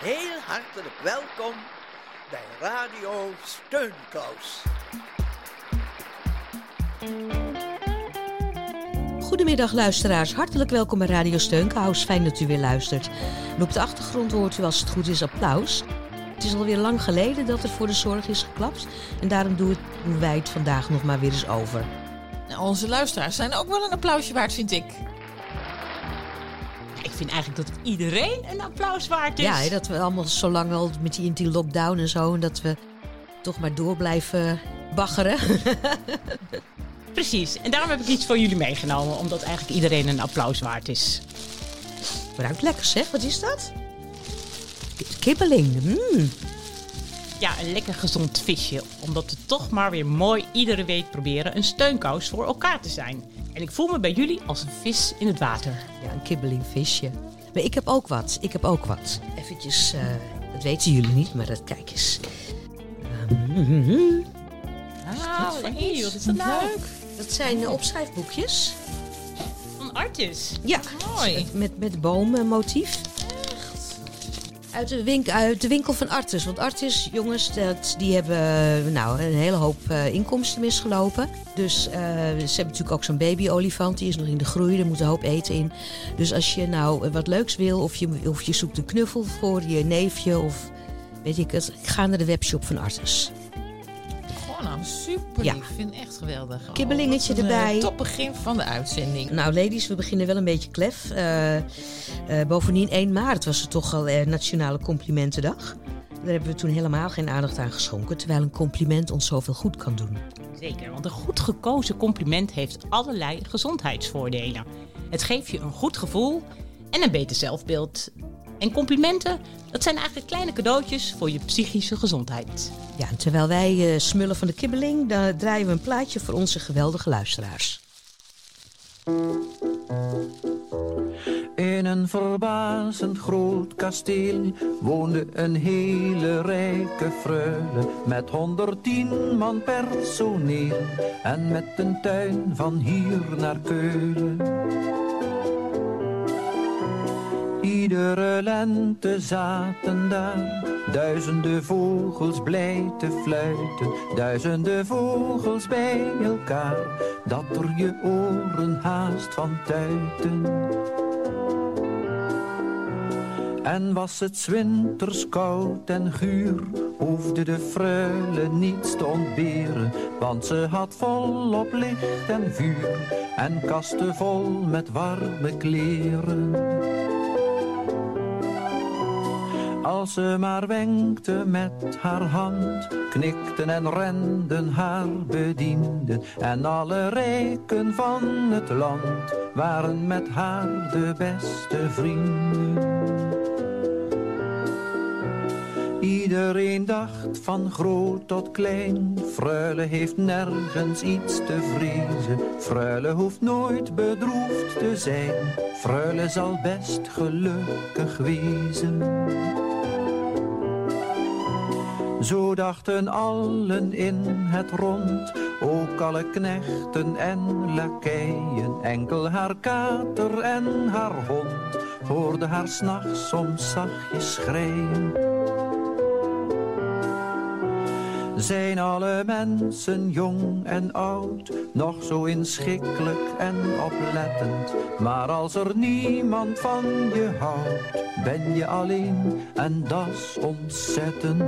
heel hartelijk welkom bij Radio Steunkous. Goedemiddag luisteraars, hartelijk welkom bij Radio Steunkous. Fijn dat u weer luistert. En op de achtergrond hoort u als het goed is applaus. Het is alweer lang geleden dat er voor de zorg is geklapt. En daarom doen wij het vandaag nog maar weer eens over. Nou, onze luisteraars zijn ook wel een applausje waard, vind ik. Ik vind eigenlijk dat iedereen een applaus waard is. Ja, dat we allemaal zo lang al met die, die lockdown en zo... en dat we toch maar door blijven baggeren. Precies. En daarom heb ik iets voor jullie meegenomen. Omdat eigenlijk iedereen een applaus waard is. Ruikt lekker zeg, wat is dat? Kibbeling, mm. Ja, een lekker gezond visje. Omdat we toch maar weer mooi iedere week proberen een steunkous voor elkaar te zijn. En ik voel me bij jullie als een vis in het water. Ja, een kibbeling visje. Maar ik heb ook wat, ik heb ook wat. Eventjes, eh, dat weten jullie niet, maar dat kijk eens. Ah, wat is dat nou? Dat zijn eh, opschrijfboekjes. Van Artis. Ja, Mooi. met, met boommotief. Uit de, wink, uit de winkel van Artis. Want Artis, jongens, dat, die hebben nou, een hele hoop eh, inkomsten misgelopen. Dus eh, ze hebben natuurlijk ook zo'n babyolifant. Die is nog in de groei, er moet een hoop eten in. Dus als je nou eh, wat leuks wil, of je, of je zoekt een knuffel voor je neefje... of weet ik het, ga naar de webshop van Artis. Nou, super Ja. lief. Ik vind het echt geweldig. Oh, Kibbelingetje een, erbij. eh, top begin van de uitzending. Nou, ladies, we beginnen wel een beetje klef. Eh, eh, bovendien 1 maart was het toch al eh, Nationale Complimentendag. Daar hebben we toen helemaal geen aandacht aan geschonken... terwijl een compliment ons zoveel goed kan doen. Zeker, want een goed gekozen compliment heeft allerlei gezondheidsvoordelen. Het geeft je een goed gevoel en een beter zelfbeeld. En complimenten, dat zijn eigenlijk kleine cadeautjes voor je psychische gezondheid. Ja, en terwijl wij eh, smullen van de kibbeling... dan draaien we een plaatje voor onze geweldige luisteraars. In een verbazend groot kasteel woonde een hele rijke freule met 110 man personeel en met een tuin van hier naar Keulen. Iedere lente zaten daar duizenden vogels blij te fluiten, duizenden vogels bij elkaar, dat er je oren haast van tuiten. En was het winters koud en guur, hoefde de freule niets te ontberen, want ze had volop licht en vuur en kasten vol met warme kleren. Als ze maar wenkte met haar hand, knikten en renden haar bedienden. En alle rijken van het land waren met haar de beste vrienden. Iedereen dacht van groot tot klein, Freule heeft nergens iets te vrezen. Freule hoeft nooit bedroefd te zijn, Freule zal best gelukkig wezen. Zo dachten allen in het rond, ook alle knechten en lakeien. Enkel haar kater en haar hond hoorden haar s'nachts soms zachtjes schreien. Zijn alle mensen jong en oud nog zo inschikkelijk en oplettend? Maar als er niemand van je houdt, ben je alleen en dat is ontzettend.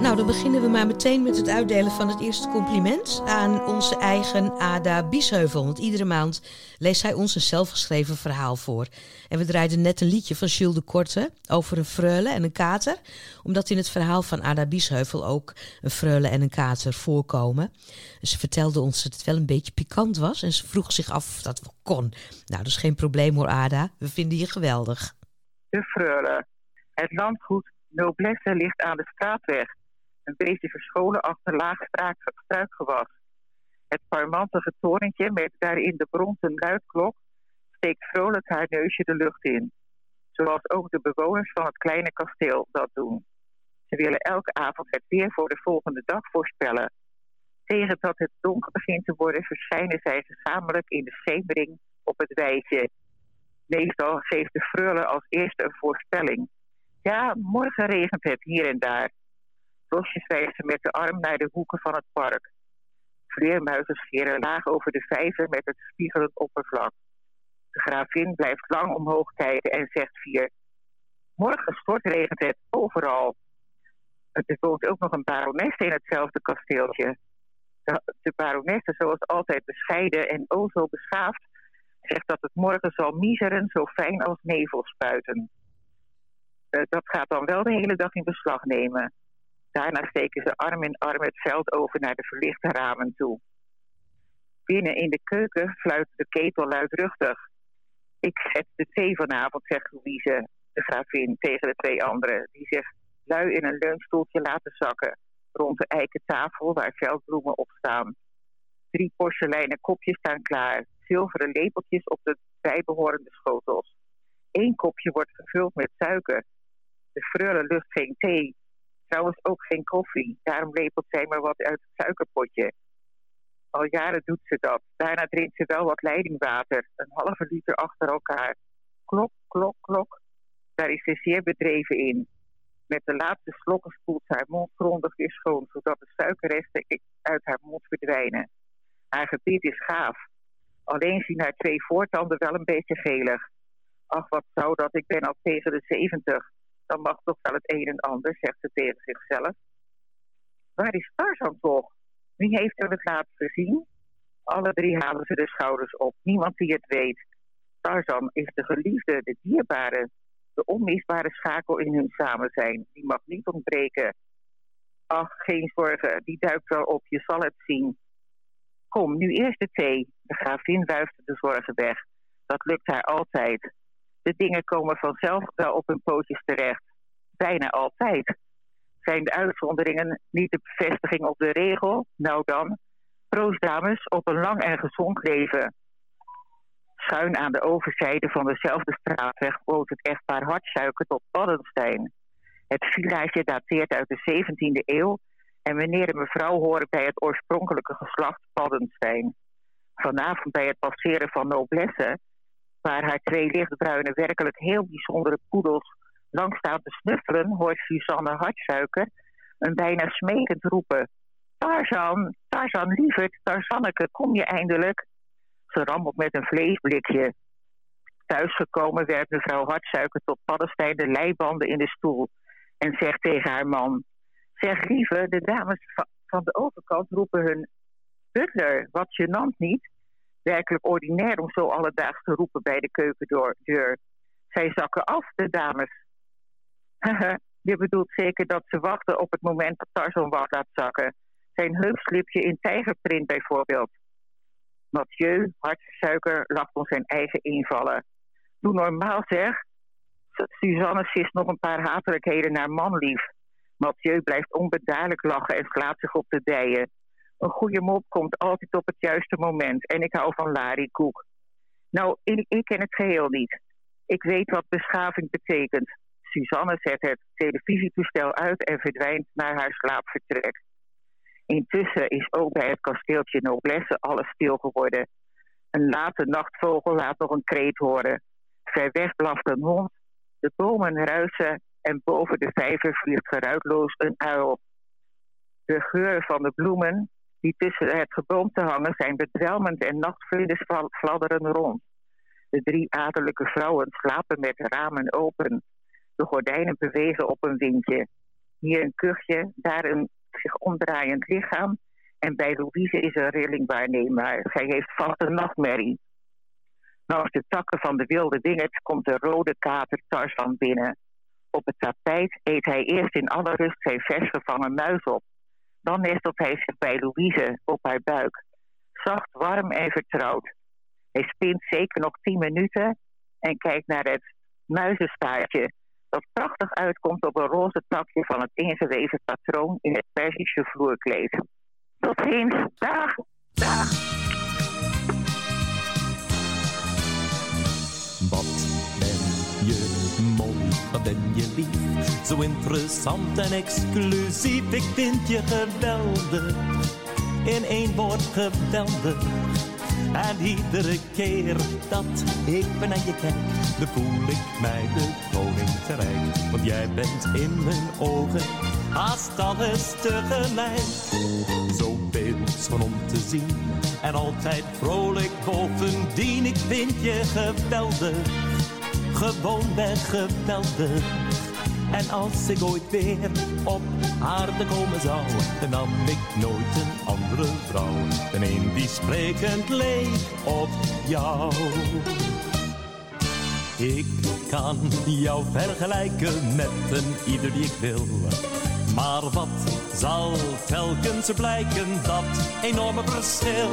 Nou, dan beginnen we maar meteen met het uitdelen van het eerste compliment aan onze eigen Ada Biesheuvel. Want iedere maand leest zij ons een zelfgeschreven verhaal voor. En we draaiden net een liedje van Jules de Korte over een freule en een kater. Omdat in het verhaal van Ada Biesheuvel ook een freule en een kater voorkomen. En ze vertelde ons dat het wel een beetje pikant was. En ze vroeg zich af of dat wel kon. Nou, dat is geen probleem hoor, Ada. We vinden je geweldig. de Freule. Het landgoed Noblesse ligt aan de straatweg. Een beetje verscholen achter laag struikgewas. Het parmantige torentje met daarin de bronzen luidklok steekt vrolijk haar neusje de lucht in. Zoals ook de bewoners van het kleine kasteel dat doen. Ze willen elke avond het weer voor de volgende dag voorspellen. Tegen dat het donker begint te worden verschijnen zij gezamenlijk in de schemering op het wijtje. Meestal geeft de freule als eerste een voorspelling. Ja, morgen regent het hier en daar. Losjes wijzen met de arm naar de hoeken van het park. Vleermuizen scheren laag over de vijver met het spiegelend oppervlak. De gravin blijft lang omhoog kijken en zegt vier. Morgen stortregent het overal. Er woont ook nog een baronesse in hetzelfde kasteeltje. De, de baronesse, zoals altijd bescheiden en o zo beschaafd, zegt dat het morgen zal miseren zo fijn als nevel spuiten. Uh, dat gaat dan wel de hele dag in beslag nemen. Daarna steken ze arm in arm het veld over naar de verlichte ramen toe. Binnen in de keuken fluit de ketel luidruchtig. Ik zet de thee vanavond, zegt Louise, de gravin, tegen de twee anderen, die zich lui in een leunstoeltje laten zakken rond de eiken tafel waar veldbloemen op staan. Drie porseleinen kopjes staan klaar, zilveren lepeltjes op de bijbehorende schotels. Eén kopje wordt gevuld met suiker. De freule lust geen thee, trouwens ook geen koffie. Daarom lepelt zij maar wat uit het suikerpotje. Al jaren doet ze dat. Daarna drinkt ze wel wat leidingwater, een halve liter achter elkaar. Klok, klok, klok. Daar is ze zeer bedreven in. Met de laatste slokken spoelt ze haar mond grondig weer schoon, zodat de suikerresten uit haar mond verdwijnen. Haar gebied is gaaf. Alleen zien haar twee voortanden wel een beetje gelig. Ach, wat zou dat, ik ben al tegen de zeventig. Dan mag toch wel het een en ander, zegt ze tegen zichzelf. Waar is Tarzan toch? Wie heeft hem het laatst gezien? Alle drie halen ze de schouders op. Niemand die het weet. Tarzan is de geliefde, de dierbare, de onmisbare schakel in hun samen zijn. Die mag niet ontbreken. Ach, geen zorgen, die duikt wel op, je zal het zien. Kom, nu eerst de thee. De gravin wuift de zorgen weg. Dat lukt haar altijd. De dingen komen vanzelf wel op hun pootjes terecht. Bijna altijd. Zijn de uitzonderingen niet de bevestiging op de regel? Nou dan, proost dames op een lang en gezond leven. Schuin aan de overzijde van dezelfde straatweg woont het echtpaar Hartsuiker tot Paddenstein. Het villageje dateert uit de 17e eeuw en meneer en mevrouw horen bij het oorspronkelijke geslacht Paddenstein. Vanavond bij het passeren van Noblesse, waar haar twee lichtbruine, werkelijk heel bijzondere poedels lang staan te snuffelen, hoort Suzanne Hartsuiker een bijna smekend roepen. Tarzan, Tarzan lieverd, Tarzanneke, kom je eindelijk? Ze rammelt met een vleesblikje. Thuisgekomen werpt mevrouw Hartsuiker tot Paddenstein de leibanden in de stoel en zegt tegen haar man... Zeg lieve, de dames van de overkant roepen hun butler. Wat gênant niet. Werkelijk ordinair om zo alledaags te roepen bij de keukendeur. Zij zakken af, de dames. Je bedoelt zeker dat ze wachten op het moment dat Tarzan wat laat zakken. Zijn heupslipje in tijgerprint bijvoorbeeld. Mathieu, hartsuiker, lacht om zijn eigen invallen. Doe normaal zeg. Suzanne sist nog een paar hatelijkheden naar manlief. Mathieu blijft onbedaarlijk lachen en slaat zich op de dijen. Een goede mop komt altijd op het juiste moment en ik hou van larikoek. Nou, ik, ken het geheel niet. Ik weet wat beschaving betekent. Suzanne zet het televisietoestel uit en verdwijnt naar haar slaapvertrek. Intussen is ook bij het kasteeltje Noblesse alles stil geworden. Een late nachtvogel laat nog een kreet horen. Ver weg blaft een hond. De bomen ruisen en boven de vijver vliegt geruidloos een uil. De geuren van de bloemen die tussen het geboomte hangen zijn bedwelmend en nachtvlinders fladderen rond. De drie adellijke vrouwen slapen met ramen open. De gordijnen bewegen op een windje. Hier een kuchje, daar een zich omdraaiend lichaam. En bij Louise is een rilling waarneembaar. Zij heeft vast een nachtmerrie. Langs de takken van de wilde wingerd komt de rode kater Tarzan binnen. Op het tapijt eet hij eerst in alle rust zijn vers gevangen muis op. Dan nestelt hij zich bij Louise op haar buik. Zacht, warm en vertrouwd. Hij spint zeker nog tien minuten en kijkt naar het muizenstaartje dat prachtig uitkomt op een roze takje van het ingewezen patroon in het Persische vloerkleed. Tot ziens. Dag. Dag. Wat ben je lief. Zo interessant en exclusief, ik vind je geweldig. In één woord geweldig En iedere keer dat ik ben naar je kijk, dan voel ik mij de koning te rijk. Want jij bent in mijn ogen haast alles tegelijk. Zo beeldschoon om te zien en altijd vrolijk bovendien. Ik vind je geweldig, gewoon ben geweldig. En als ik ooit weer op aarde komen zou, dan nam ik nooit een andere vrouw dan een die sprekend leek op jou. Ik kan jou vergelijken met een ieder die ik wil. Maar wat zal telkens blijken, dat enorme verschil.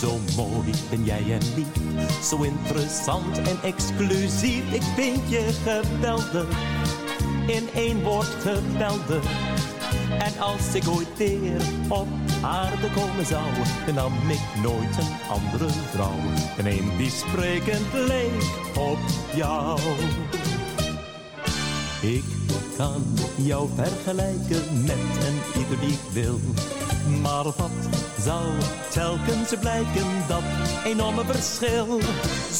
Zo mooi ben jij en lief, zo interessant en exclusief. Ik vind je geweldig, in één woord geweldig. En als ik ooit weer op aarde komen zou, nam ik nooit een andere vrouw. En een die sprekend leek op jou. Ik kan jou vergelijken met een ieder die ik wil. Maar wat zal telkens blijken, dat enorme verschil?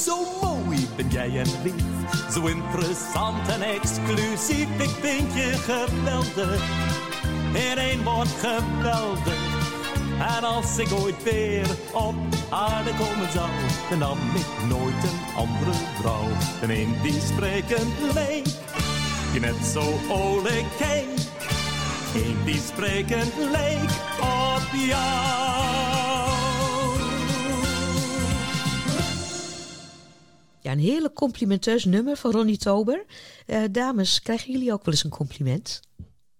Zo mooi ben jij en lief, zo interessant en exclusief. Ik vind je geweldig, in één woord geweldig. En als ik ooit weer op aarde komen zou, dan nam ik nooit een andere vrouw. Een die sprekend leek, die net zo olijk keek. Een die sprekend leek op jou. Ja, een heerlijk complimenteus nummer van Ronnie Tober. Eh, dames, krijgen jullie ook wel eens een compliment?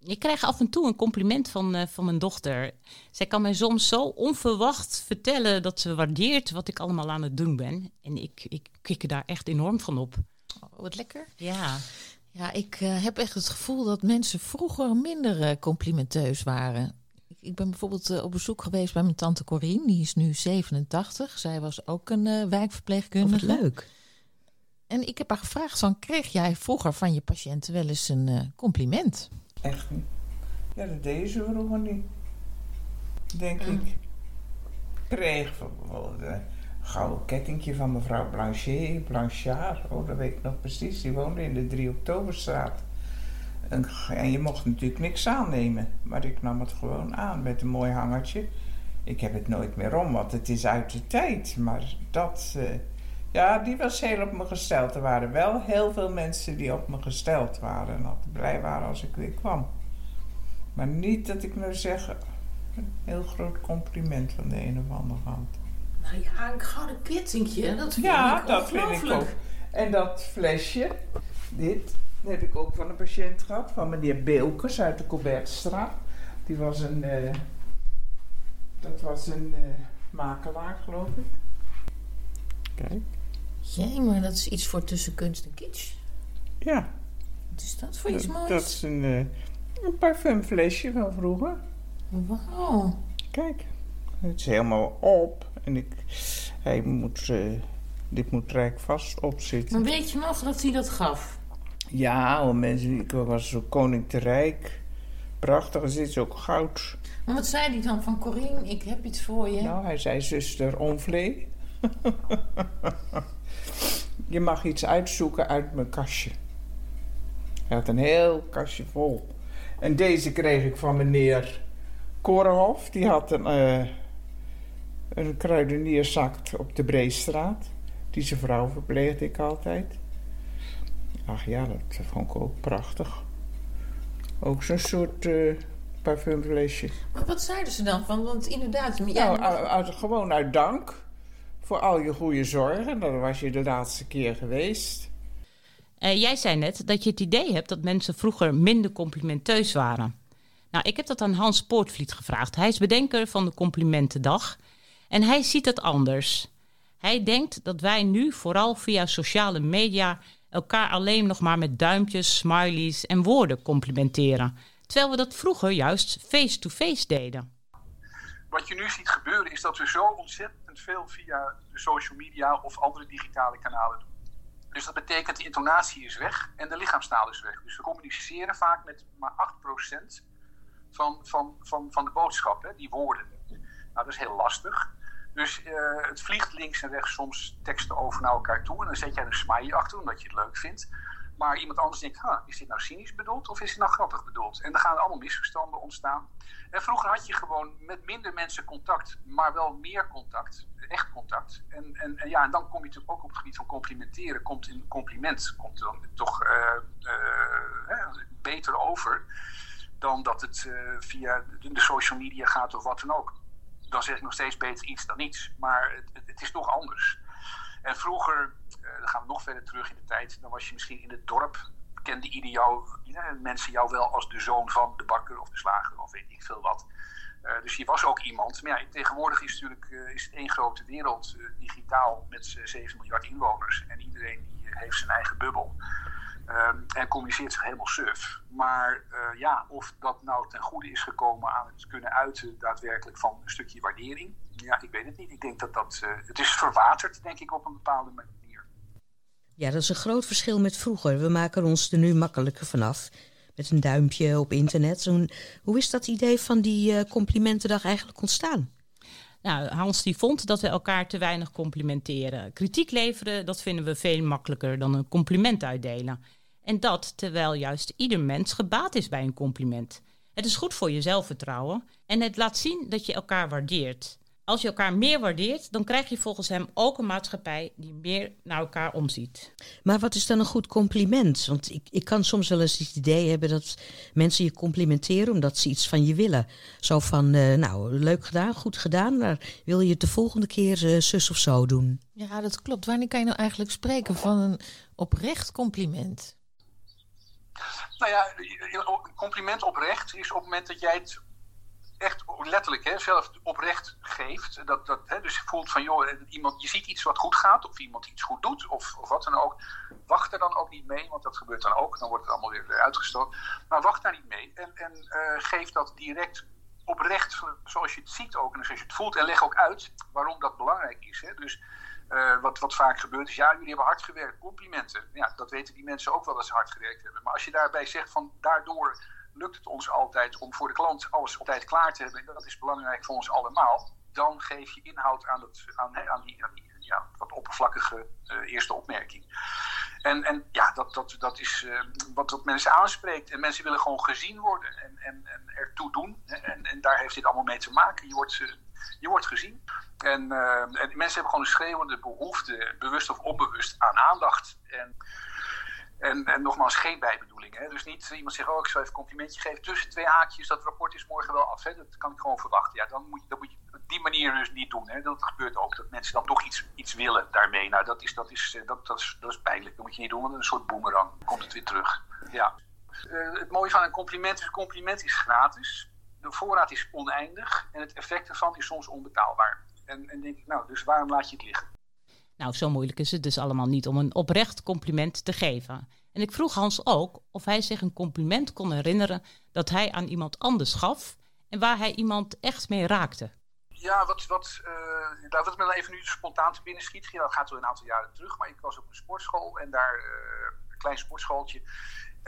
Ik krijg af en toe een compliment van, eh, van mijn dochter. Zij kan mij soms zo onverwacht vertellen dat ze waardeert wat ik allemaal aan het doen ben. En ik, ik kik er daar echt enorm van op. Oh, wat lekker. Ja, Ja, ik eh, heb echt het gevoel dat mensen vroeger minder eh, complimenteus waren. Ik, ben bijvoorbeeld op bezoek geweest bij mijn tante Corine. Die is nu 87. Zij was ook een wijkverpleegkundige. het leuk? En ik heb haar gevraagd, van, kreeg jij vroeger van je patiënten wel eens een compliment? Echt niet. Ja, dat deden ze vroeger niet. Denk ik. Kreeg bijvoorbeeld een gouden kettingje van mevrouw Blanchet, Blanchard. Oh, dat weet ik nog precies. Die woonde in de 3 Oktoberstraat. En, en je mocht natuurlijk niks aannemen. Maar ik nam het gewoon aan met een mooi hangertje. Ik heb het nooit meer om, want het is uit de tijd. Maar dat, eh, ja, die was heel op me gesteld. Er waren wel heel veel mensen die op me gesteld waren. En altijd blij waren als ik weer kwam. Maar niet dat ik nou zeg, een heel groot compliment van de een of andere hand. Nou ja, een gouden kettingje, dat vind Ja, ik dat vind ik ook. En dat flesje, dit, heb ik ook van een patiënt gehad, van meneer Beelkes uit de Colbertstraat. Die was een, eh, dat was een eh, makelaar, geloof ik. Kijk. Jee, maar dat is iets voor tussen kunst en kitsch. Ja, Wat is dat voor iets dat, moois? dat is een, eh, een parfumflesje van vroeger. Wauw. Kijk, het is helemaal op. En ik, hij moet, eh, dit moet rijk vast opzitten. Maar weet je nog dat hij dat gaf? Ja, oh, mensen, ik was zo koning te rijk. Prachtig, er zit ook goud. Maar wat zei hij dan van Corine? Ik heb iets voor je. Nou, hij zei zuster Onvlee. je mag iets uitzoeken uit mijn kastje. Hij had een heel kastje vol. En deze kreeg ik van meneer Korenhof. Die had een, eh een kruidenierszak op de Breestraat. Die zijn vrouw verpleegde ik altijd. Ach ja, dat vond ik ook prachtig. Ook zo'n soort eh parfumflesje. Maar wat zeiden ze dan van? Want inderdaad, jij Nou, uit- uit- gewoon uit dank voor al je goede zorgen. Dan was je de laatste keer geweest. Eh, jij zei net dat je het idee hebt dat mensen vroeger minder complimenteus waren. Nou, ik heb dat aan Hans Poortvliet gevraagd. Hij is bedenker van de Complimentendag. En hij ziet het anders. Hij denkt dat wij nu vooral via sociale media elkaar alleen nog maar met duimpjes, smileys en woorden complimenteren. Terwijl we dat vroeger juist face-to-face deden. Wat je nu ziet gebeuren is dat we zo ontzettend veel via de social media of andere digitale kanalen doen. Dus dat betekent de intonatie is weg en de lichaamstaal is weg. Dus we communiceren vaak met maar 8% van, van, van, van de boodschap, die woorden. Nou, dat is heel lastig. Dus het vliegt links en rechts soms teksten over naar elkaar toe. En dan zet jij een smiley achter, omdat je het leuk vindt. Maar iemand anders denkt, is dit nou cynisch bedoeld of is het nou grappig bedoeld? En dan gaan er allemaal misverstanden ontstaan. En vroeger had je gewoon met minder mensen contact, maar wel meer contact. Echt contact. En, en, ja, en dan kom je natuurlijk ook op het gebied van complimenteren. Komt een compliment komt dan toch uh, uh, beter over dan dat het uh, via de social media gaat of wat dan ook. Dan zeg ik nog steeds beter iets dan niets. Maar het, het is toch anders. En vroeger, uh, dan gaan we nog verder terug in de tijd, dan was je misschien in het dorp, kende ieder jou, mensen jou wel als de zoon van de bakker of de slager of weet ik veel wat. Uh, dus je was ook iemand. Maar ja, tegenwoordig is, natuurlijk, uh, is één grote wereld, digitaal met 7 miljard inwoners. En iedereen die heeft zijn eigen bubbel. Um, en communiceert zich helemaal suf. Maar ja, of dat nou ten goede is gekomen aan het kunnen uiten daadwerkelijk van een stukje waardering. Ja, ik weet het niet. Ik denk dat dat. Uh, het is verwaterd, denk ik, op een bepaalde manier. Ja, dat is een groot verschil met vroeger. We maken ons er nu makkelijker vanaf. Met een duimpje op internet. Zo hoe is dat idee van die uh, complimentendag eigenlijk ontstaan? Nou, Hans die vond dat we elkaar te weinig complimenteren. Kritiek leveren, dat vinden we veel makkelijker dan een compliment uitdelen. En dat terwijl juist ieder mens gebaat is bij een compliment. Het is goed voor je zelfvertrouwen en het laat zien dat je elkaar waardeert. Als je elkaar meer waardeert, dan krijg je volgens hem ook een maatschappij die meer naar elkaar omziet. Maar wat is dan een goed compliment? Want ik, ik kan soms wel eens het idee hebben dat mensen je complimenteren omdat ze iets van je willen. Zo van, uh, nou, leuk gedaan, goed gedaan, maar wil je het de volgende keer uh, zus of zo doen? Ja, dat klopt. Wanneer kan je nou eigenlijk spreken van een oprecht compliment? Nou ja, een compliment oprecht is op het moment dat jij het echt letterlijk hè, zelf oprecht geeft. Dat, dat, hè, dus je voelt van, joh, iemand, je ziet iets wat goed gaat, of iemand iets goed doet, of, of wat dan ook. Wacht er dan ook niet mee, want dat gebeurt dan ook. Dan wordt het allemaal weer uitgestoten. Maar wacht daar niet mee en, en uh, geef dat direct oprecht, zoals je het ziet ook en zoals je het voelt. En leg ook uit waarom dat belangrijk is. Hè. Dus uh, wat, wat vaak gebeurt is, ja, jullie hebben hard gewerkt, complimenten. Ja, dat weten die mensen ook wel dat ze hard gewerkt hebben. Maar als je daarbij zegt van, daardoor lukt het ons altijd om voor de klant alles op tijd klaar te hebben. En dat is belangrijk voor ons allemaal. Dan geef je inhoud aan, het, aan, aan die, ja, wat oppervlakkige uh, eerste opmerking. En, en ja, dat, dat, dat is uh, wat, wat mensen aanspreekt. En mensen willen gewoon gezien worden en, en, en ertoe doen. En, en daar heeft dit allemaal mee te maken. Je wordt, uh, je wordt gezien. En, en mensen hebben gewoon een schreeuwende behoefte, bewust of onbewust, aan aandacht. En en, en nogmaals, geen bijbedoeling. Hè? Dus niet iemand zegt, oh, ik zal even een complimentje geven tussen twee haakjes. Dat rapport is morgen wel af. Dat kan ik gewoon verwachten. Ja, dan moet je, dan moet je op die manier dus niet doen. Hè? Dat gebeurt ook, dat mensen dan toch iets, iets willen daarmee. Nou, dat is, dat, is, dat, dat, is, dat is pijnlijk. Dat moet je niet doen, want een soort boemerang. Komt het weer terug. Ja. Uh, het mooie van een compliment is, een compliment is gratis. De voorraad is oneindig. En het effect ervan is soms onbetaalbaar. En, en denk ik, nou, dus waarom laat je het liggen? Nou, zo moeilijk is het dus allemaal niet om een oprecht compliment te geven. En ik vroeg Hans ook of hij zich een compliment kon herinneren dat hij aan iemand anders gaf en waar hij iemand echt mee raakte. Ja, wat, wat, uh, me dan even nu spontaan te binnen schiet. Dat gaat wel een aantal jaren terug, maar ik was op een sportschool en daar, uh, een klein sportschooltje.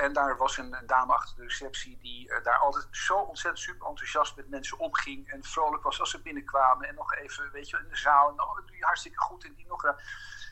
En daar was een, dame achter de receptie die uh, daar altijd zo ontzettend super enthousiast met mensen omging. En vrolijk was als ze binnenkwamen. En nog even, weet je, in de zaal. En, oh, dat doe je hartstikke goed. En die nog.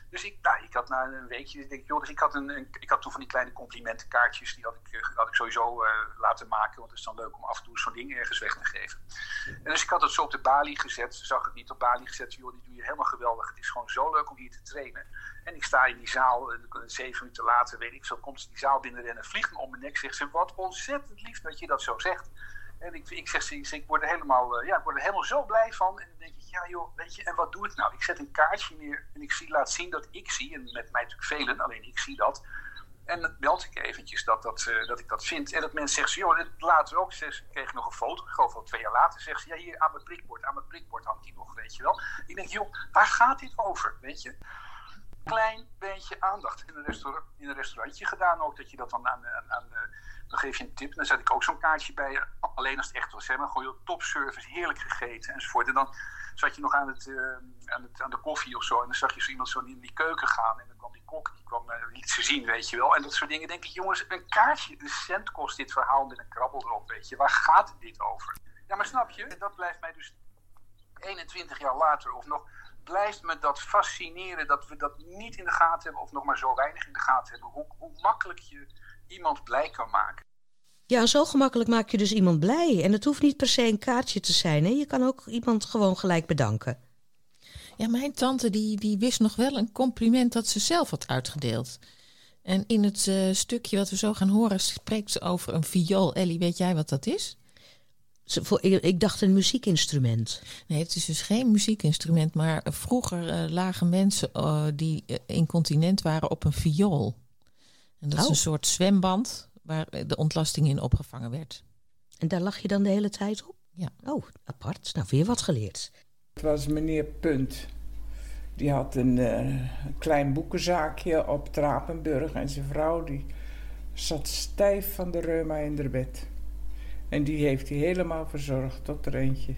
Dus ik, nou, ik had na een weekje, denk ik, joh, dus ik had, een, ik had toen van die kleine complimentenkaartjes. Die had ik, uh, had ik sowieso laten maken. Want het is dan leuk om af en toe zo'n ding ergens weg te geven. En dus ik had het zo op de balie gezet. Ze zag het niet op balie gezet. Joh, die doe je helemaal geweldig. Het is gewoon zo leuk om hier te trainen. En ik sta in die zaal, en zeven minuten later, weet ik, zo komt ze die zaal binnenrennen, vliegt me om mijn nek, zegt ze, wat ontzettend lief dat je dat zo zegt. En ik, ik zeg, ze, ik word, er helemaal, ja, ik word er helemaal zo blij van. En dan denk ja joh, weet je, en wat doe ik nou? Ik zet een kaartje neer en ik zie, laat zien dat ik zie, en met mij natuurlijk velen, alleen ik zie dat. En dan meld ik eventjes dat, dat, uh, dat ik dat vind. En dat mensen zeggen, joh, later ook, ze kreeg nog een foto, ik geloof wel twee jaar later, zegt ze, ja hier aan mijn prikbord, aan mijn prikbord hangt die nog, weet je wel. Ik denk, joh, waar gaat dit over, weet je? klein beetje aandacht in een, in restaurantje gedaan ook. Dat je dat dan aan, aan, aan dan geef je een tip. Dan zet ik ook zo'n kaartje bij. Alleen als het echt was. Hè, maar gewoon topservice, heerlijk gegeten enzovoort. En dan zat je nog aan, het, uh, aan, het, aan de koffie of zo. En dan zag je zo iemand zo in die keuken gaan. En dan kwam die kok, die kwam uh, liet ze zien, weet je wel. En dat soort dingen. denk ik, jongens, een kaartje, een cent kost dit verhaal met een krabbel erop, weet je. Waar gaat dit over? Ja, maar snap je? Dat blijft mij dus 21 jaar later of nog, blijft me dat fascineren dat we dat niet in de gaten hebben of nog maar zo weinig in de gaten hebben. Hoe, hoe makkelijk je iemand blij kan maken. Ja, zo gemakkelijk maak je dus iemand blij. En het hoeft niet per se een kaartje te zijn. Hè? Je kan ook iemand gewoon gelijk bedanken. Ja, mijn tante die, die wist nog wel een compliment dat ze zelf had uitgedeeld. En in het eh, stukje wat we zo gaan horen spreekt ze over een viool. Ellie, weet jij wat dat is? Ik dacht een muziekinstrument. Nee, het is dus geen muziekinstrument, maar vroeger eh, lagen mensen eh, die incontinent waren op een viool. En dat is Oh. een soort zwemband waar eh, de ontlasting in opgevangen werd. En daar lag je dan de hele tijd op? Ja. Oh, apart. Nou, weer wat geleerd. Het was meneer Punt. Die had een eh, klein boekenzaakje op Trapenburg. En zijn vrouw die zat stijf van de reuma in haar bed. En die heeft hij helemaal verzorgd tot er eentje.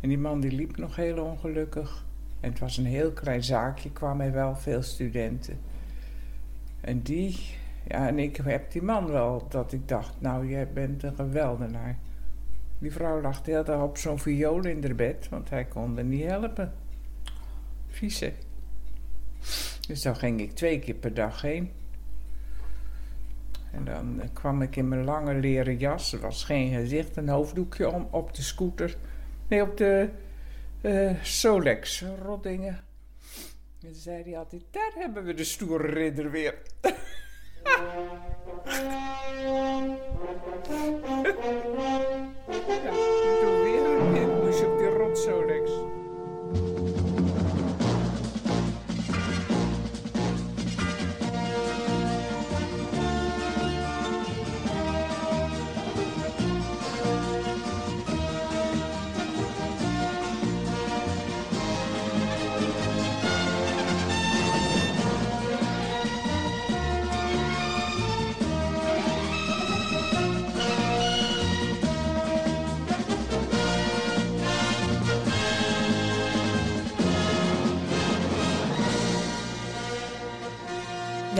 En die man die liep nog heel ongelukkig. En het was een heel klein zaakje, kwamen wel veel studenten. En die, ja, en ik heb die man wel, dat ik dacht, nou, jij bent een geweldenaar. Die vrouw lag de hele dag op zo'n viool in haar bed, want hij kon er niet helpen. Vieze. Dus dan ging ik twee keer per dag heen. En dan eh, kwam ik in mijn lange leren jas. Er was geen gezicht, een hoofddoekje om op de scooter. Nee, op de eh, Solex, Roddingen. En zei hij altijd, daar hebben we de stoere ridder weer.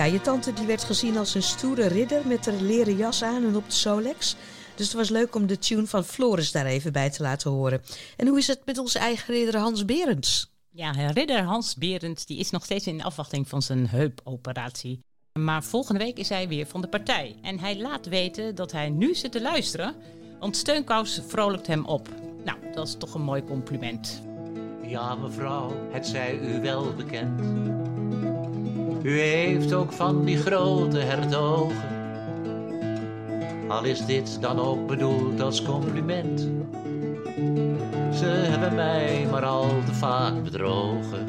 Ja, je tante die werd gezien als een stoere ridder met een leren jas aan en op de Solex. Dus het was leuk om de tune van Floris daar even bij te laten horen. En hoe is het met onze eigen ridder Hans Berends? Ja, ridder Hans Berends die is nog steeds in afwachting van zijn heupoperatie. Maar volgende week is hij weer van de partij. En hij laat weten dat hij nu zit te luisteren, want Steunkous vrolijkt hem op. Nou, dat is toch een mooi compliment. Ja, mevrouw, het zij u wel bekend. U heeft ook van die grote hertogen. Al is dit dan ook bedoeld als compliment. Ze hebben mij maar al te vaak bedrogen.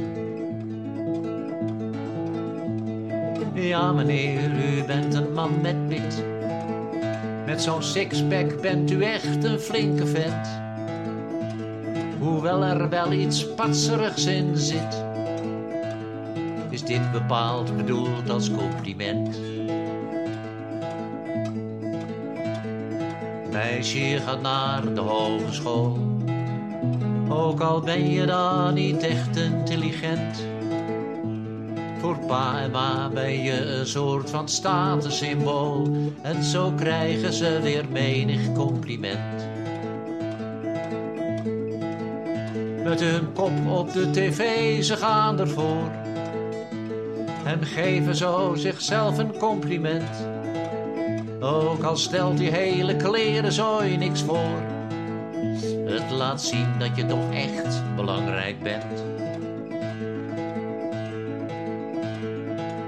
Ja, meneer, u bent een man met pit. Met zo'n sixpack bent u echt een flinke vent. Hoewel er wel iets patserigs in zit, is dit bepaald bedoeld als compliment. Meisje je gaat naar de hogeschool, ook al ben je dan niet echt intelligent. Voor pa en ma ben je een soort van statussymbool en zo krijgen ze weer menig compliment. met hun kop op de tv, ze gaan ervoor. En geven zo zichzelf een compliment. Ook al stelt die hele kleren zooi niks voor. Het laat zien dat je toch echt belangrijk bent.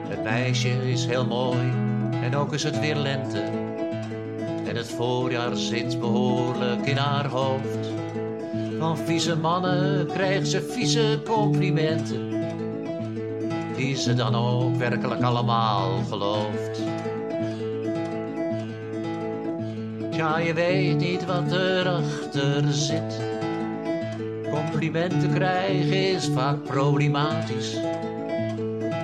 Het meisje is heel mooi en ook is het weer lente. En het voorjaar zit behoorlijk in haar hoofd. Van vieze mannen krijgt ze vieze complimenten. Die ze dan ook werkelijk allemaal gelooft. Ja, je weet niet wat erachter zit. Complimenten krijgen is vaak problematisch.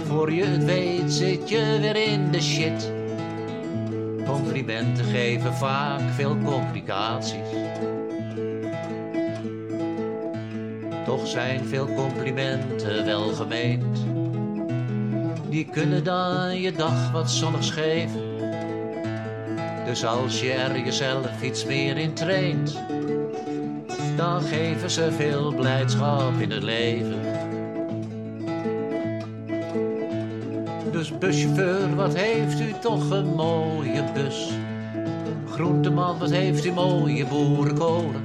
Voor je het weet zit je weer in de shit. Complimenten geven vaak veel complicaties. Toch zijn veel complimenten wel gemeend. Die kunnen dan je dag wat zonnigs geven. Dus als je er jezelf iets meer in traint, dan geven ze veel blijdschap in het leven. Dus buschauffeur, wat heeft u toch een mooie bus? Groenteman, wat heeft u mooie boerenkolen?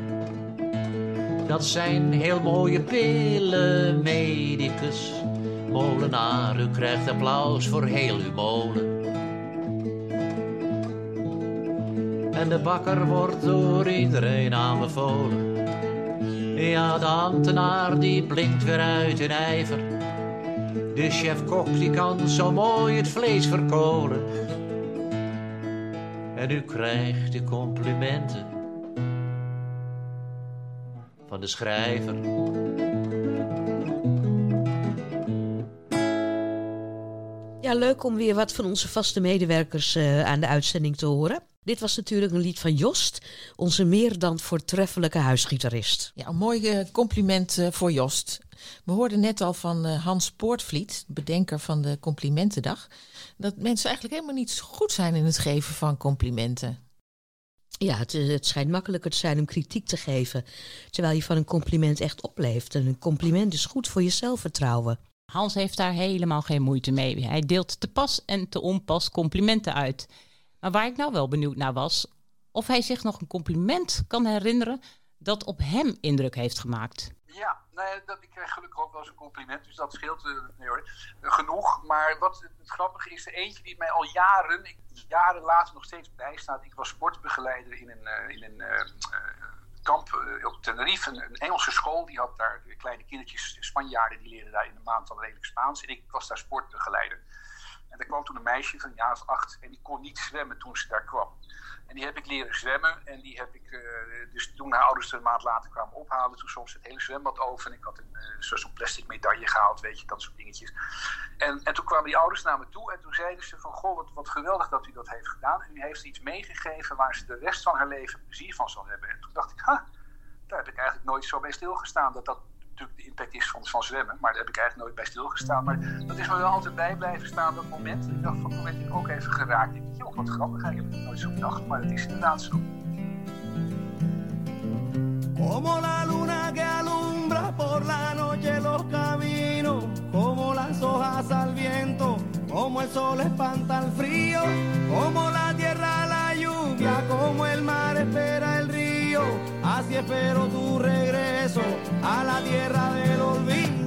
Dat zijn heel mooie pillen, medicus. Molenaar, u krijgt applaus voor heel uw molen. En de bakker wordt door iedereen aanbevolen. Ja, de ambtenaar die blinkt weer uit in ijver. De chef-kok die kan zo mooi het vlees verkolen. En u krijgt de complimenten van de schrijver. Ja, leuk om weer wat van onze vaste medewerkers eh, aan de uitzending te horen. Dit was natuurlijk een lied van Jost, onze meer dan voortreffelijke huisgitarist. Ja, een mooi eh, compliment eh, voor Jost. We hoorden net al van Hans Poortvliet, bedenker van de Complimentendag, dat mensen eigenlijk helemaal niet goed zijn in het geven van complimenten. Ja, het, het schijnt makkelijker te zijn om kritiek te geven, terwijl je van een compliment echt opleeft. En een compliment is goed voor je zelfvertrouwen. Hans heeft daar helemaal geen moeite mee. Hij deelt te pas en te onpas complimenten uit. Maar waar ik nou wel benieuwd naar was, of hij zich nog een compliment kan herinneren dat op hem indruk heeft gemaakt. Ja, dat, ik krijg gelukkig ook wel eens een compliment, dus dat scheelt eh, eh, genoeg. Maar wat het, grappige is, eentje die mij al jaren, jaren later nog steeds bijstaat. Ik was sportbegeleider in een, eh, in een kamp eh, op Tenerife, een, een Engelse school. Die had daar de kleine kindertjes, Spanjaarden, die leerden daar in een maand al redelijk Spaans. En ik was daar sportbegeleider. En er kwam toen een meisje van een jaar of acht en die kon niet zwemmen toen ze daar kwam. En die heb ik leren zwemmen. En die heb ik, eh, dus toen haar ouders er een maand later kwamen ophalen, toen soms het hele zwembad over. En ik had een eh, zo- zo'n plastic medaille gehaald, weet je, dat soort dingetjes. En, en toen kwamen die ouders naar me toe en toen zeiden ze van, goh, wat, wat geweldig dat u dat heeft gedaan. En u heeft iets meegegeven waar ze de rest van haar leven plezier van zal hebben. En toen dacht ik, ha, daar heb ik eigenlijk nooit zo bij stilgestaan. Dat dat natuurlijk de impact is van, van zwemmen. Maar daar heb ik eigenlijk nooit bij stilgestaan. Maar dat is me wel altijd bij blijven staan, dat moment. Ik dacht van, moment ik ook even geraakt. Ik dacht, joh, wat grappig, ik heb het nooit zo bedacht. Maar het is inderdaad zo. Como la luna que alumbra por la noche los caminos, como las hojas al viento, como el sol espanta el frío, como la tierra la lluvia, como el mar espera el río, así espero tu regreso a la tierra del olvido.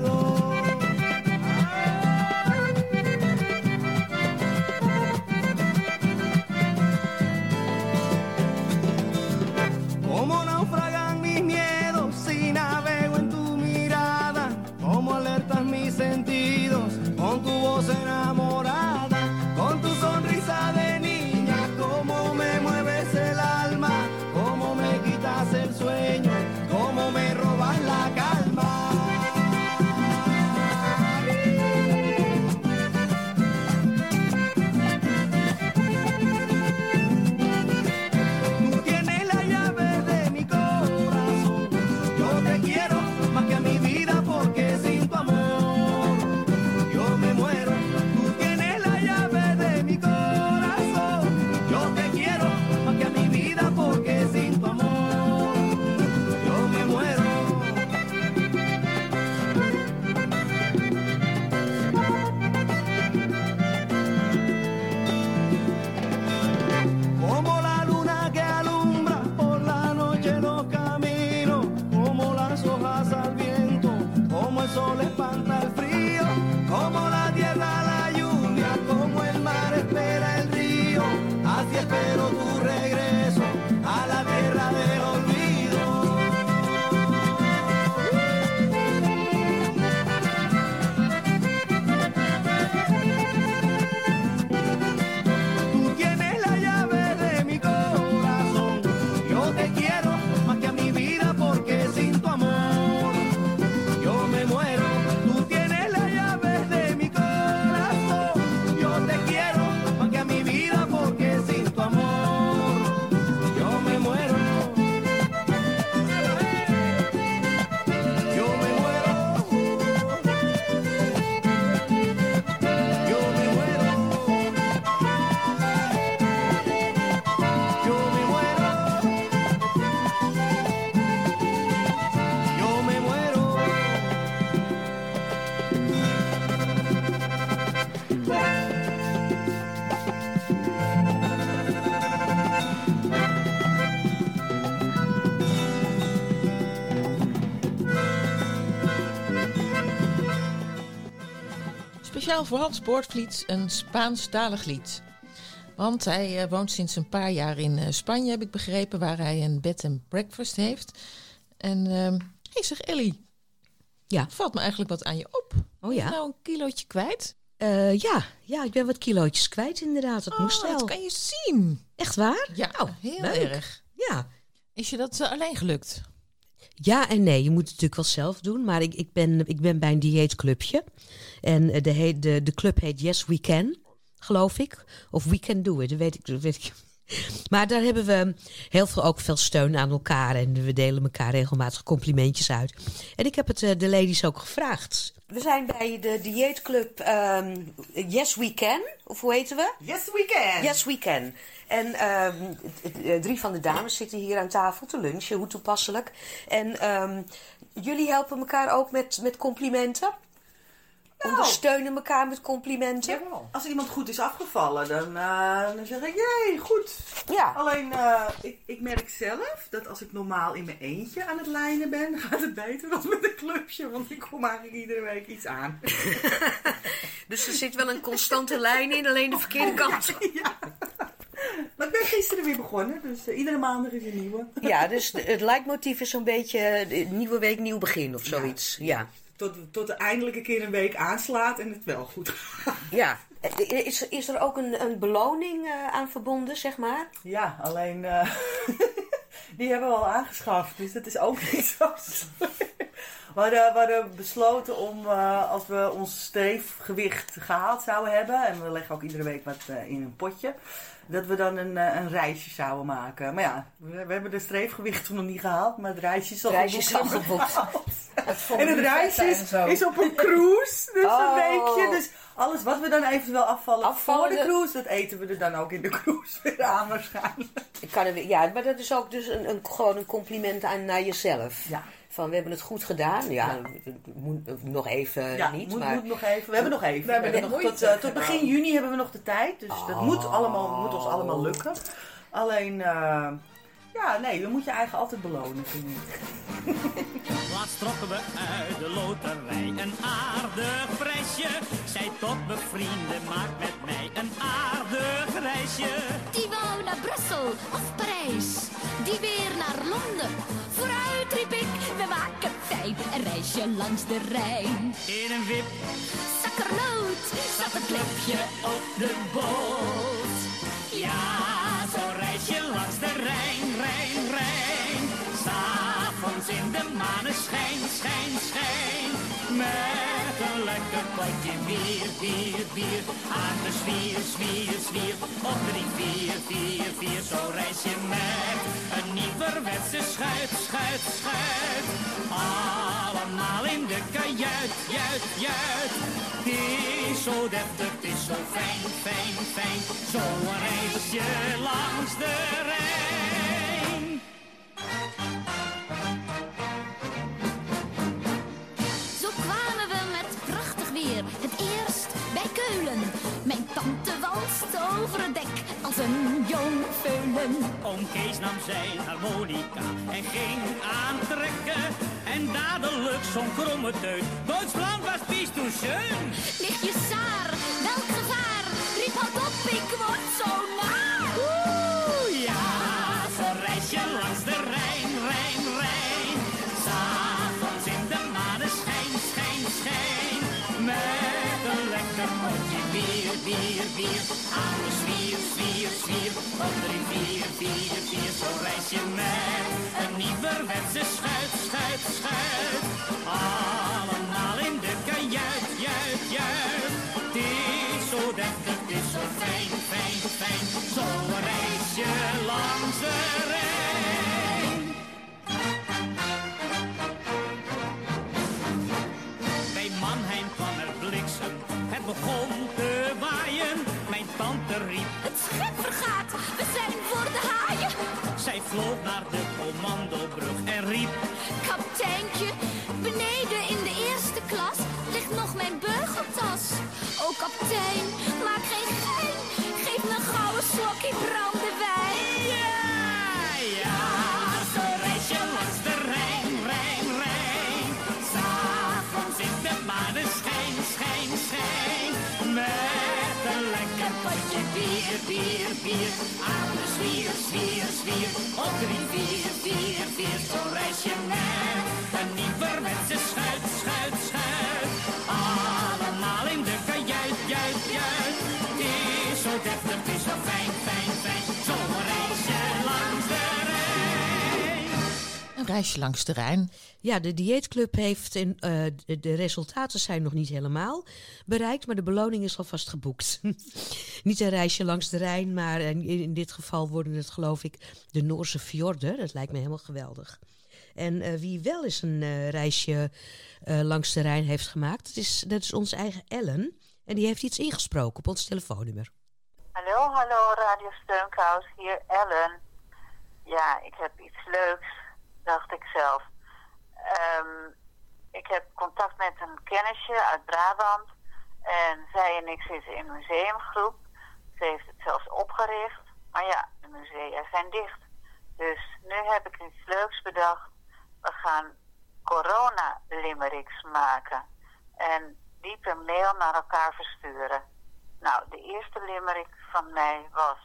Speciaal voor Hans Poortvliet een Spaanstalig lied. Want hij eh, woont sinds een paar jaar in eh, Spanje, heb ik begrepen, waar hij een bed and breakfast heeft. En ehm hey, zeg Ellie, Ja. valt me eigenlijk wat aan je op. Oh Ben je ja? nou een kilootje kwijt? Eh, ja, ja, ik ben wat kilootjes kwijt inderdaad. Dat moest Oh, wel. dat kan je zien. Echt waar? Ja, Oh, heel leuk. erg. Ja. Is je dat alleen gelukt? Ja en nee, je moet het natuurlijk wel zelf doen. Maar ik, ik, ben, ik ben bij een dieetclubje. En eh, de, heet, de, de club heet Yes We Can, geloof ik. Of We Can Do It, dat weet ik. Dat weet ik. Maar daar hebben we heel veel, ook veel steun aan elkaar. En we delen elkaar regelmatig complimentjes uit. En ik heb het eh, de ladies ook gevraagd. We zijn bij de dieetclub ehm, Yes We Can. Of hoe heten we? Yes, we can. Yes, we can. En ehm, eh, drie van de dames zitten hier aan tafel te lunchen, hoe toepasselijk. En ehm, jullie helpen elkaar ook met, met complimenten? Ondersteunen elkaar met complimenten? Als iemand goed is afgevallen, dan, eh, dan zeg ik, jee, goed. Ja. Alleen, eh, ik, ik merk zelf dat als ik normaal in mijn eentje aan het lijnen ben, gaat het beter dan met een clubje. Want ik kom eigenlijk iedere week iets aan. Dus er zit wel een constante lijn in, alleen de verkeerde kant. ja. Maar ik ben gisteren weer begonnen, dus eh, iedere maandag is een nieuwe. Ja, dus het leidmotief is zo'n beetje nieuwe week, nieuw begin of zoiets. Ja. Tot, tot er eindelijk een keer een week aanslaat en het wel goed gaat. Ja. Is, is er ook een, een beloning eh, aan verbonden, zeg maar? Ja, alleen eh, die hebben we al aangeschaft, dus dat is ook niet zo. We hadden, we hadden besloten om, eh, als we ons streefgewicht gehaald zouden hebben, en we leggen ook iedere week wat in een potje, dat we dan een, eh, een reisje zouden maken. Maar ja, we, we hebben de streefgewicht nog niet gehaald, maar het reisje is al Reisje geboekt. En het reisje is, is op een cruise, dus Oh. een weekje. Dus alles wat we dan eventueel afvallen, Afvallen, voor de de- cruise, dat eten we er dan ook in de cruise weer aan waarschijnlijk. Ik kan er weer, ja, maar dat is ook dus een, een, gewoon een compliment aan naar jezelf. Ja. Van we hebben het goed gedaan. Ja, moet nog even Ja, niet. moet, maar moet nog even. We hebben nog even. We hebben nog nog tot, eh, tot begin juni hebben we nog de tijd. Dus dat moet, allemaal, moet ons allemaal lukken. Alleen, eh, ja, nee, je moet je eigen altijd belonen, vind ik. Laatst trokken we uit de loterij een aardig prijsje. Zij tot bevrienden, maak met mij een aardig reisje. Die wou naar Brussel of Parijs, die weer naar Londen. Vooruit riep ik, we maken fijn een reisje langs de Rijn. In een wip Zakkernoot zat een klepje op de boot. Ja, zo'n reisje langs de Rijn, Rijn, Rijn. S'avonds in de maneschijn, schijn, schijn. Een potje bier, bier, bier. Aan de zwier, zwier, zwier. Op drie, vier, vier, vier. Zo'n reisje met een nieuwerwetse schuit, schuit, schuit. Allemaal in de kajuit, juit, juit. Het is zo deftig, het is zo fijn, fijn, fijn. Zo'n reisje langs de Rijn. Jong veulen. Oom Kees nam zijn harmonica en ging aantrekken. En dadelijk zo'n kromme teut. Duitsland was bist du schön. Ligt je saar, welk gevaar? Riep hard op, ik word zo naar. Oeh, ja, zo'n reisje langs de Rijn, Rijn, Rijn. S'avonds in de maneschijn, schijn, schijn. Met een lekker potje bier, bier, bier. Aan de zwier. Op drie, vier, vier, vier. Zo'n reisje met een nieuwerwetse schuit, schuit, schuit. Allemaal in de kajuit, juit, juit. Het is zo deftig, het is zo fijn, fijn, fijn. Zo'n reisje langs de Rijn. Bij Mannheim kwam er bliksem, het begon vloog naar de commandobrug en riep... Kapteintje, beneden in de eerste klas ligt nog mijn burgertas. O kaptein, vier, vier. Aan de zwier, zwier, zwier. Op drie, vier, vier, vier. Zo reis je met een nieuwerwetse schuit, schuit, Een reisje langs de Rijn. Ja, de dieetclub heeft in, eh, de, de resultaten zijn nog niet helemaal bereikt, maar de beloning is alvast geboekt. niet een reisje langs de Rijn, maar in, in dit geval worden het geloof ik de Noorse fjorden. Dat lijkt me helemaal geweldig. En eh, wie wel eens een eh, reisje eh, langs de Rijn heeft gemaakt, dat is, dat is onze eigen Ellen. En die heeft iets ingesproken op ons telefoonnummer. Hallo, hallo, Radio Steunkous, hier Ellen. Ja, ik heb iets leuks, dacht ik zelf. Ehm, ik heb contact met een kennisje uit Brabant. En zij en ik zitten in een museumgroep. Ze heeft het zelfs opgericht. Maar ja, de musea zijn dicht. Dus nu heb ik iets leuks bedacht. We gaan corona-limericks maken. En die per mail naar elkaar versturen. Nou, de eerste limerick van mij was...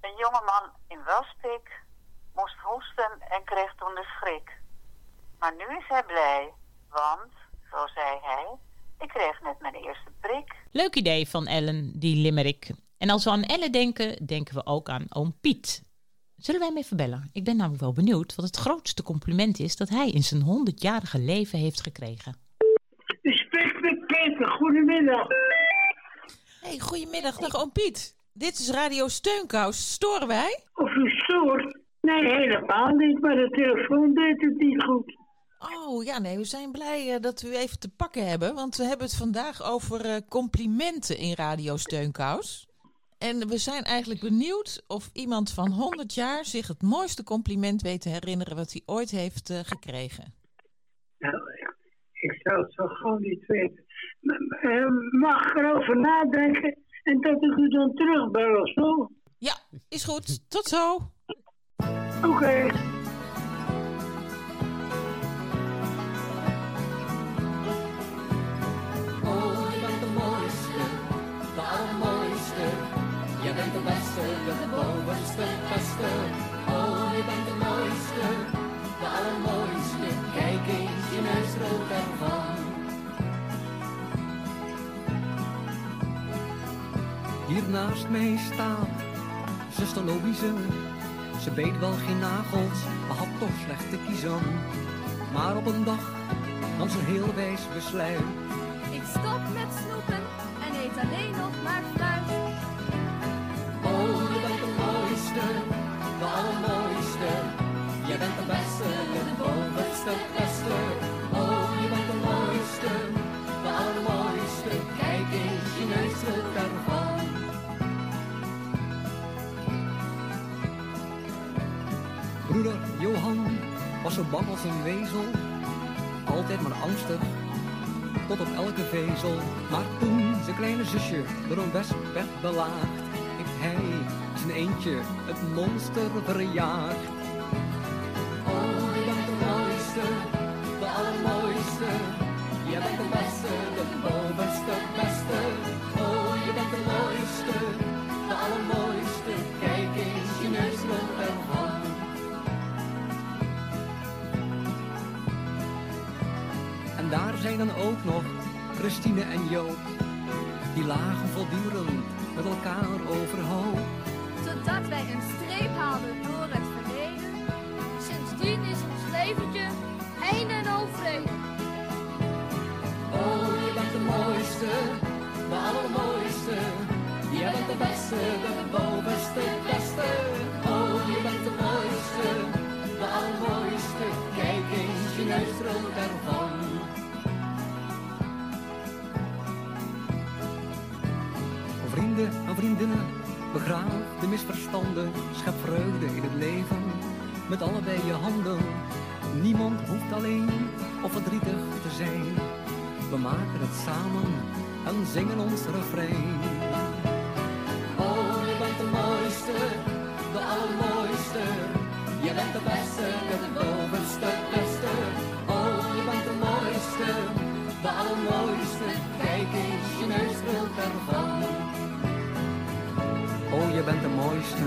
Een jongeman in Waspik moest hoesten en kreeg toen de schrik. Maar nu is hij blij, want, zo zei hij, ik kreeg net mijn eerste prik. Leuk idee van Ellen, die limerick. En als we aan Ellen denken, denken we ook aan oom Piet. Zullen wij hem even bellen? Ik ben namelijk wel benieuwd wat het grootste compliment is dat hij in zijn 100-jarige leven heeft gekregen. U spreekt met Peter, goedemiddag. Hey, goedemiddag, dag oom Piet. Dit is Radio Steunkous. Storen wij? Of u stoort? Nee, helemaal niet, maar de telefoon deed het niet goed. Oh ja, nee, we zijn blij eh, dat we u even te pakken hebben. Want we hebben het vandaag over eh, complimenten in Radio Steunkous. En we zijn eigenlijk benieuwd of iemand van 100 jaar zich het mooiste compliment weet te herinneren wat hij ooit heeft eh, gekregen. Nou, ik zou het zo gewoon niet weten. Mag erover nadenken en dat ik u dan terugbel of zo? Ja, is goed. Tot zo. Oké. Je bent de mooiste, beste, de bovenste, beste. Oh, je bent de mooiste, de allermooiste. Kijk eens, je neus rood ervan. Hier naast mij staat zuster Louise. Ze beet wel geen nagels, maar had toch slecht te kiezen. Maar op een dag nam ze een heel wijs besluit. Ik stop met snoepen en eet alleen nog maar fruit. Oh, je bent de mooiste, de allermooiste. Je bent de beste, de bovenste, beste. Oh, je bent de mooiste, de allermooiste. Kijk eens, je neus Broeder Johan was zo bang als een wezel, altijd maar angstig, tot op elke vezel. Maar toen zijn kleine zusje door een wesp werd belaagd, heeft hij zijn eentje het monster verjaagd. Oh, je bent de mooiste, de allermooiste. Je bent de beste, de bovenste, beste. Oh, je bent de mooiste, de allermooiste. Zijn dan ook nog Christine en Joop, die lagen voortdurend met elkaar overhoop. Totdat wij een streep haalden door het verleden. Sindsdien is ons leventje een en vrede. Oh, je bent de mooiste, de allermooiste. Je bent de beste, de bovenste, beste. Oh, je bent de mooiste, de allermooiste. Kijk eens, je neus rolt ervan. Vriendinnen, begraaf de misverstanden, schep vreugde in het leven met allebei je handen. Niemand hoeft alleen of verdrietig te zijn. We maken het samen en zingen ons refrein. Oh, je bent de mooiste, de allermooiste. Je bent de beste, de bovenste, beste. Oh, je bent de mooiste, de allermooiste. Kijk eens, je neus ervan. Bent de mooiste,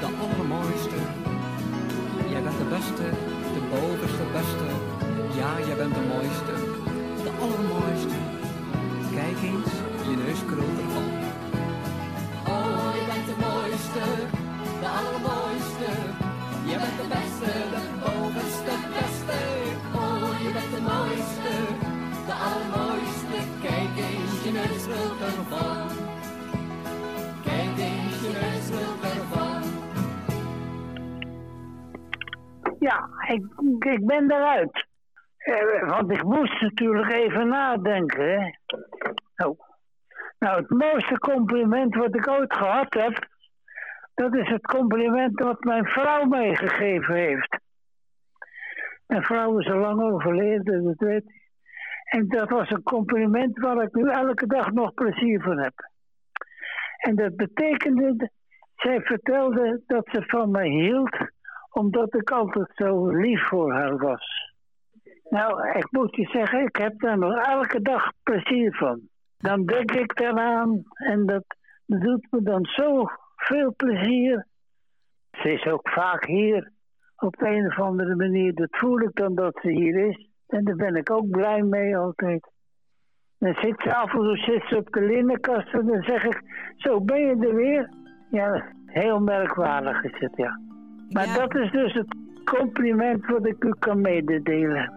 de allermooiste. Jij bent de beste, de bovenste beste. Ja, jij bent de mooiste, de allermooiste. Kijk eens, je neus krult ervan. Oh, je bent de mooiste, de allermooiste. Je bent de beste, ik, ik ben eruit. Eh, want ik moest natuurlijk even nadenken. Hè. Nou, nou, het mooiste compliment wat ik ooit gehad heb, dat is het compliment wat mijn vrouw meegegeven heeft. Mijn vrouw is al lang overleden, dat weet ik. En dat was een compliment waar ik nu elke dag nog plezier van heb. En dat betekende, zij vertelde dat ze van mij hield, omdat ik altijd zo lief voor haar was. Nou, ik moet je zeggen, ik heb daar nog elke dag plezier van. Dan denk ik eraan en dat doet me dan zo veel plezier. Ze is ook vaak hier op een of andere manier. Dat voel ik dan dat ze hier is. En daar ben ik ook blij mee altijd. Dan zit ze af en toe zit ze op de linnenkast en dan zeg ik, zo ben je er weer. Ja, heel merkwaardig is het, ja. Maar dat is dus het compliment wat ik u kan mededelen.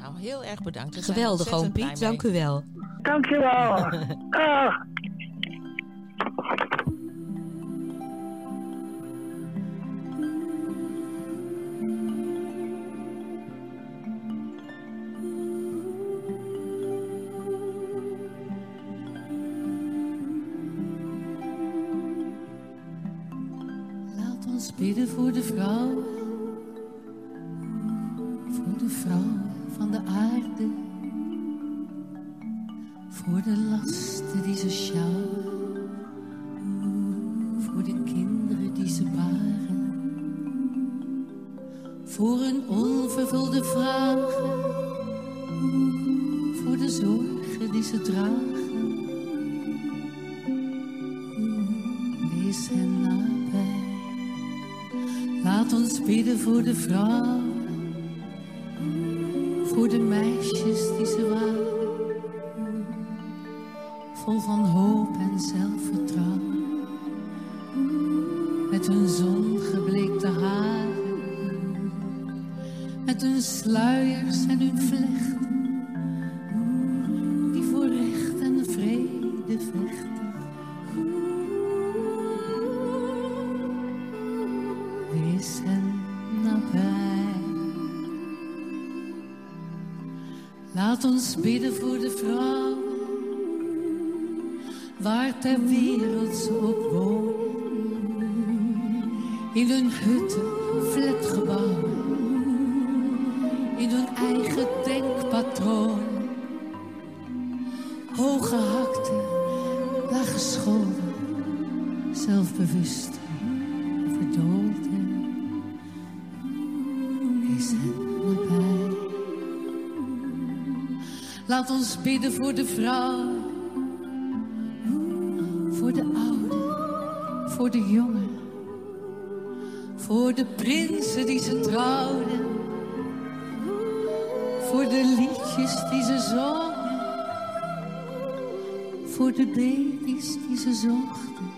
Nou, heel erg bedankt. We Geweldig, oom Piet. Dank u wel. Dankjewel. Ah. Laat ons bidden voor de vrouw, voor de meisjes die ze waren, vol van hoop en zelfvertrouwen, met hun zongebleekte haren, met hun sluiers en hun vlechten, Laat ons bidden voor de vrouwen, waar ter wereld ze ook wonen. In hun hutten, flatgebouwen, in hun eigen denkpatroon. Hooggehakte, laaggeschoolde, zelfbewust, Laat ons bidden voor de vrouw, voor de oude, voor de jongen, voor de prinsen die ze trouwden, voor de liedjes die ze zongen, voor de baby's die ze zochten,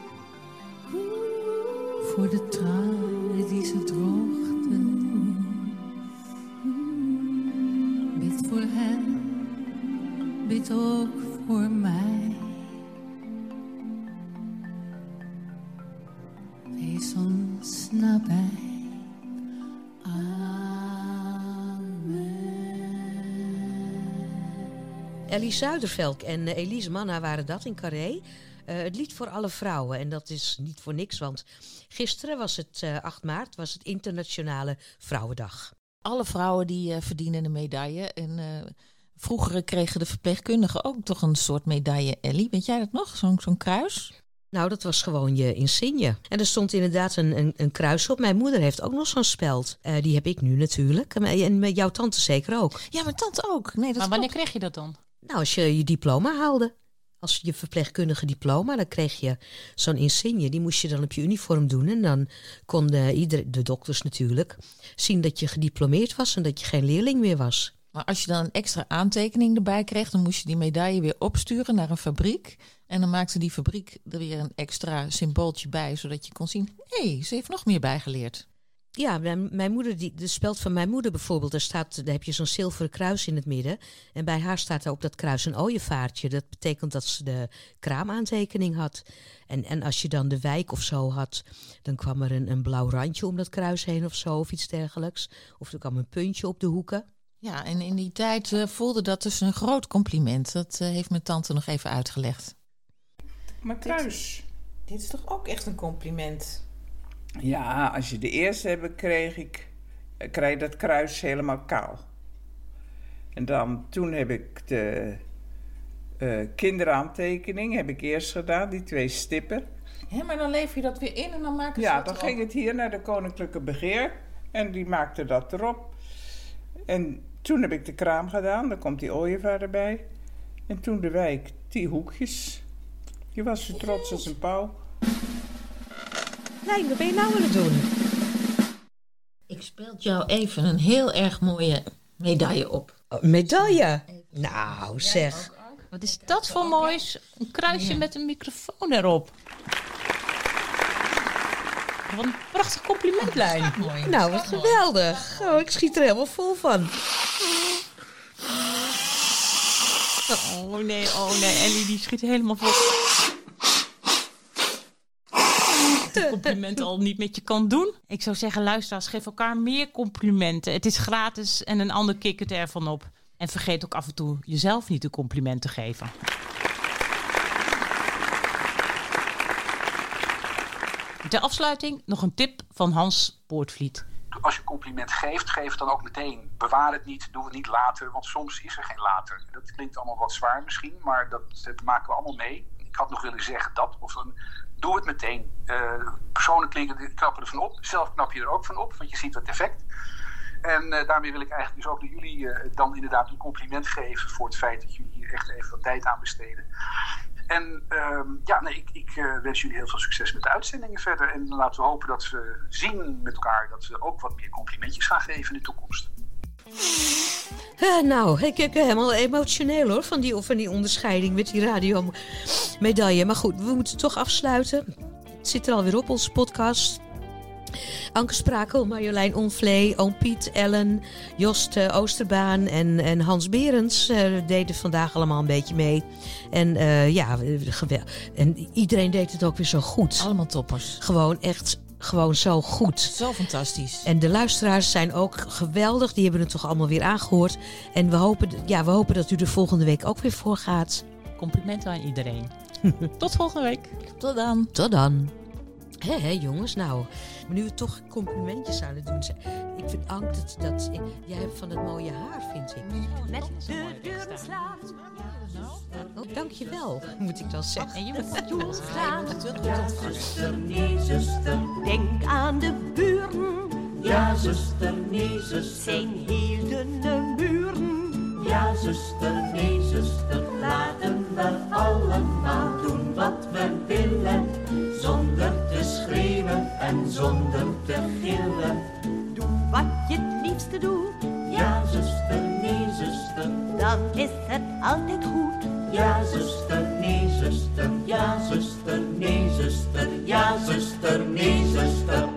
Ellie Zuidervelk en eh, Elise Manna waren dat in Carré. Eh, het lied voor alle vrouwen. En dat is niet voor niks, want gisteren was het eh, 8 maart, was het Internationale Vrouwendag. Alle vrouwen die eh, verdienen een medaille. En eh, vroeger kregen de verpleegkundigen ook toch een soort medaille, Ellie. Weet jij dat nog? Zo'n zo'n kruis? Nou, dat was gewoon je insigne. En er stond inderdaad een, een, een kruis op. Mijn moeder heeft ook nog zo'n speld. Eh, die heb ik nu natuurlijk. En, jouw tante zeker ook. Ja, mijn tante ook. Nee, dat maar wanneer kreeg je dat dan? Nou, als je je diploma haalde. als je verpleegkundige diploma, dan kreeg je zo'n insigne. Die moest je dan op je uniform doen. En dan konden ieder, de dokters natuurlijk zien dat je gediplomeerd was en dat je geen leerling meer was. Maar als je dan een extra aantekening erbij kreeg, dan moest je die medaille weer opsturen naar een fabriek. En dan maakte die fabriek er weer een extra symbooltje bij, zodat je kon zien: hé, ze heeft nog meer bijgeleerd. Ja, mijn, mijn moeder, die, de speld van mijn moeder bijvoorbeeld, daar, staat, daar heb je zo'n zilveren kruis in het midden. En bij haar staat er op dat kruis een ooievaartje. Dat betekent dat ze de kraamaantekening had. En, en als je dan de wijk of zo had, dan kwam er een, een blauw randje om dat kruis heen of zo, of iets dergelijks. Of er kwam een puntje op de hoeken. Ja, en in die tijd eh, voelde dat dus een groot compliment. Dat eh, heeft mijn tante nog even uitgelegd. Maar kruis. Dit is toch ook echt een compliment? Ja, als je de eerste hebt, kreeg ik, krijg je dat kruis helemaal kaal. En dan, toen heb ik de eh, kinderaantekening heb ik eerst gedaan, die twee stippen. Ja, maar dan lever je dat weer in en dan maken ze Ja, dat dan erop. ging het hier naar de Koninklijke Begeer en die maakte dat erop. En toen heb ik de kraam gedaan, dan komt die ooievaar erbij. En toen de wijk, die hoekjes. Die was zo trots als een pauw. Nee, wat ben je nou aan het doen? Ik speel jou even een heel erg mooie medaille op. Oh, medaille? Nou, zeg. Wat is dat voor moois? Een kruisje met een microfoon erop. Wat een prachtig complimentlijn. Nou, wat geweldig. Oh, ik schiet er helemaal vol van. Oh nee, oh nee. Ellie die schiet helemaal vol. Een compliment al niet met je kan doen. Ik zou zeggen, luisteraars, geef elkaar meer complimenten. Het is gratis en een ander kikkert ervan op. En vergeet ook af en toe jezelf niet een compliment te geven. Ter afsluiting nog een tip van Hans Poortvliet. Als je een compliment geeft, geef het dan ook meteen. Bewaar het niet, doe het niet later, want soms is er geen later. Dat klinkt allemaal wat zwaar misschien, maar dat, dat maken we allemaal mee. Ik had nog willen zeggen dat, of dan, doe het meteen. Eh, personen klinken, knappen ervan op, zelf knap je er ook van op, want je ziet het effect. En eh, daarmee wil ik eigenlijk dus ook naar jullie eh, dan inderdaad een compliment geven voor het feit dat jullie hier echt even wat tijd aan besteden. En ehm, ja, nee, ik, ik wens jullie heel veel succes met de uitzendingen verder. En laten we hopen dat we zien met elkaar dat we ook wat meer complimentjes gaan geven in de toekomst. Eh, nou, ik ik ben helemaal emotioneel hoor, van die, van die onderscheiding met die radiomedaille. Maar goed, we moeten toch afsluiten. Het zit er alweer op, onze podcast. Anke Sprakel, Marjolein Onvlee, Oom Piet, Ellen, Jost eh, Oosterbaan en, en Hans Berends eh, deden vandaag allemaal een beetje mee. En eh, ja, gewel- en iedereen deed het ook weer zo goed. Allemaal toppers. Gewoon echt, gewoon zo goed. Zo fantastisch. En de luisteraars zijn ook geweldig. Die hebben het toch allemaal weer aangehoord. En we hopen, ja, we hopen dat u er volgende week ook weer voor gaat. Complimenten aan iedereen. Tot volgende week. Tot dan. Tot dan. Hé, hé, jongens, nou, maar nu we toch complimentjes aan het doen zijn. Ik vind Ank dat, dat jij hebt van dat mooie haar, vind ik. Met de deuren slaat. Oh, dankjewel, moet ik dan zeggen. En je moet gaat. Ja, zuster, nee, zuster. Denk aan de buren. Ja, zuster, nee, zuster. Zijn heel dunne muren. Ja, zuster, nee, zuster. Laten we allemaal doen wat we willen. Zonder te en zonder te gillen. Doe wat je het liefste doet. Ja, zuster, nee, zuster. Dan is het altijd goed. Ja, zuster, nee, zuster. Ja, zuster, nee, zuster. Ja, zuster, nee, zuster.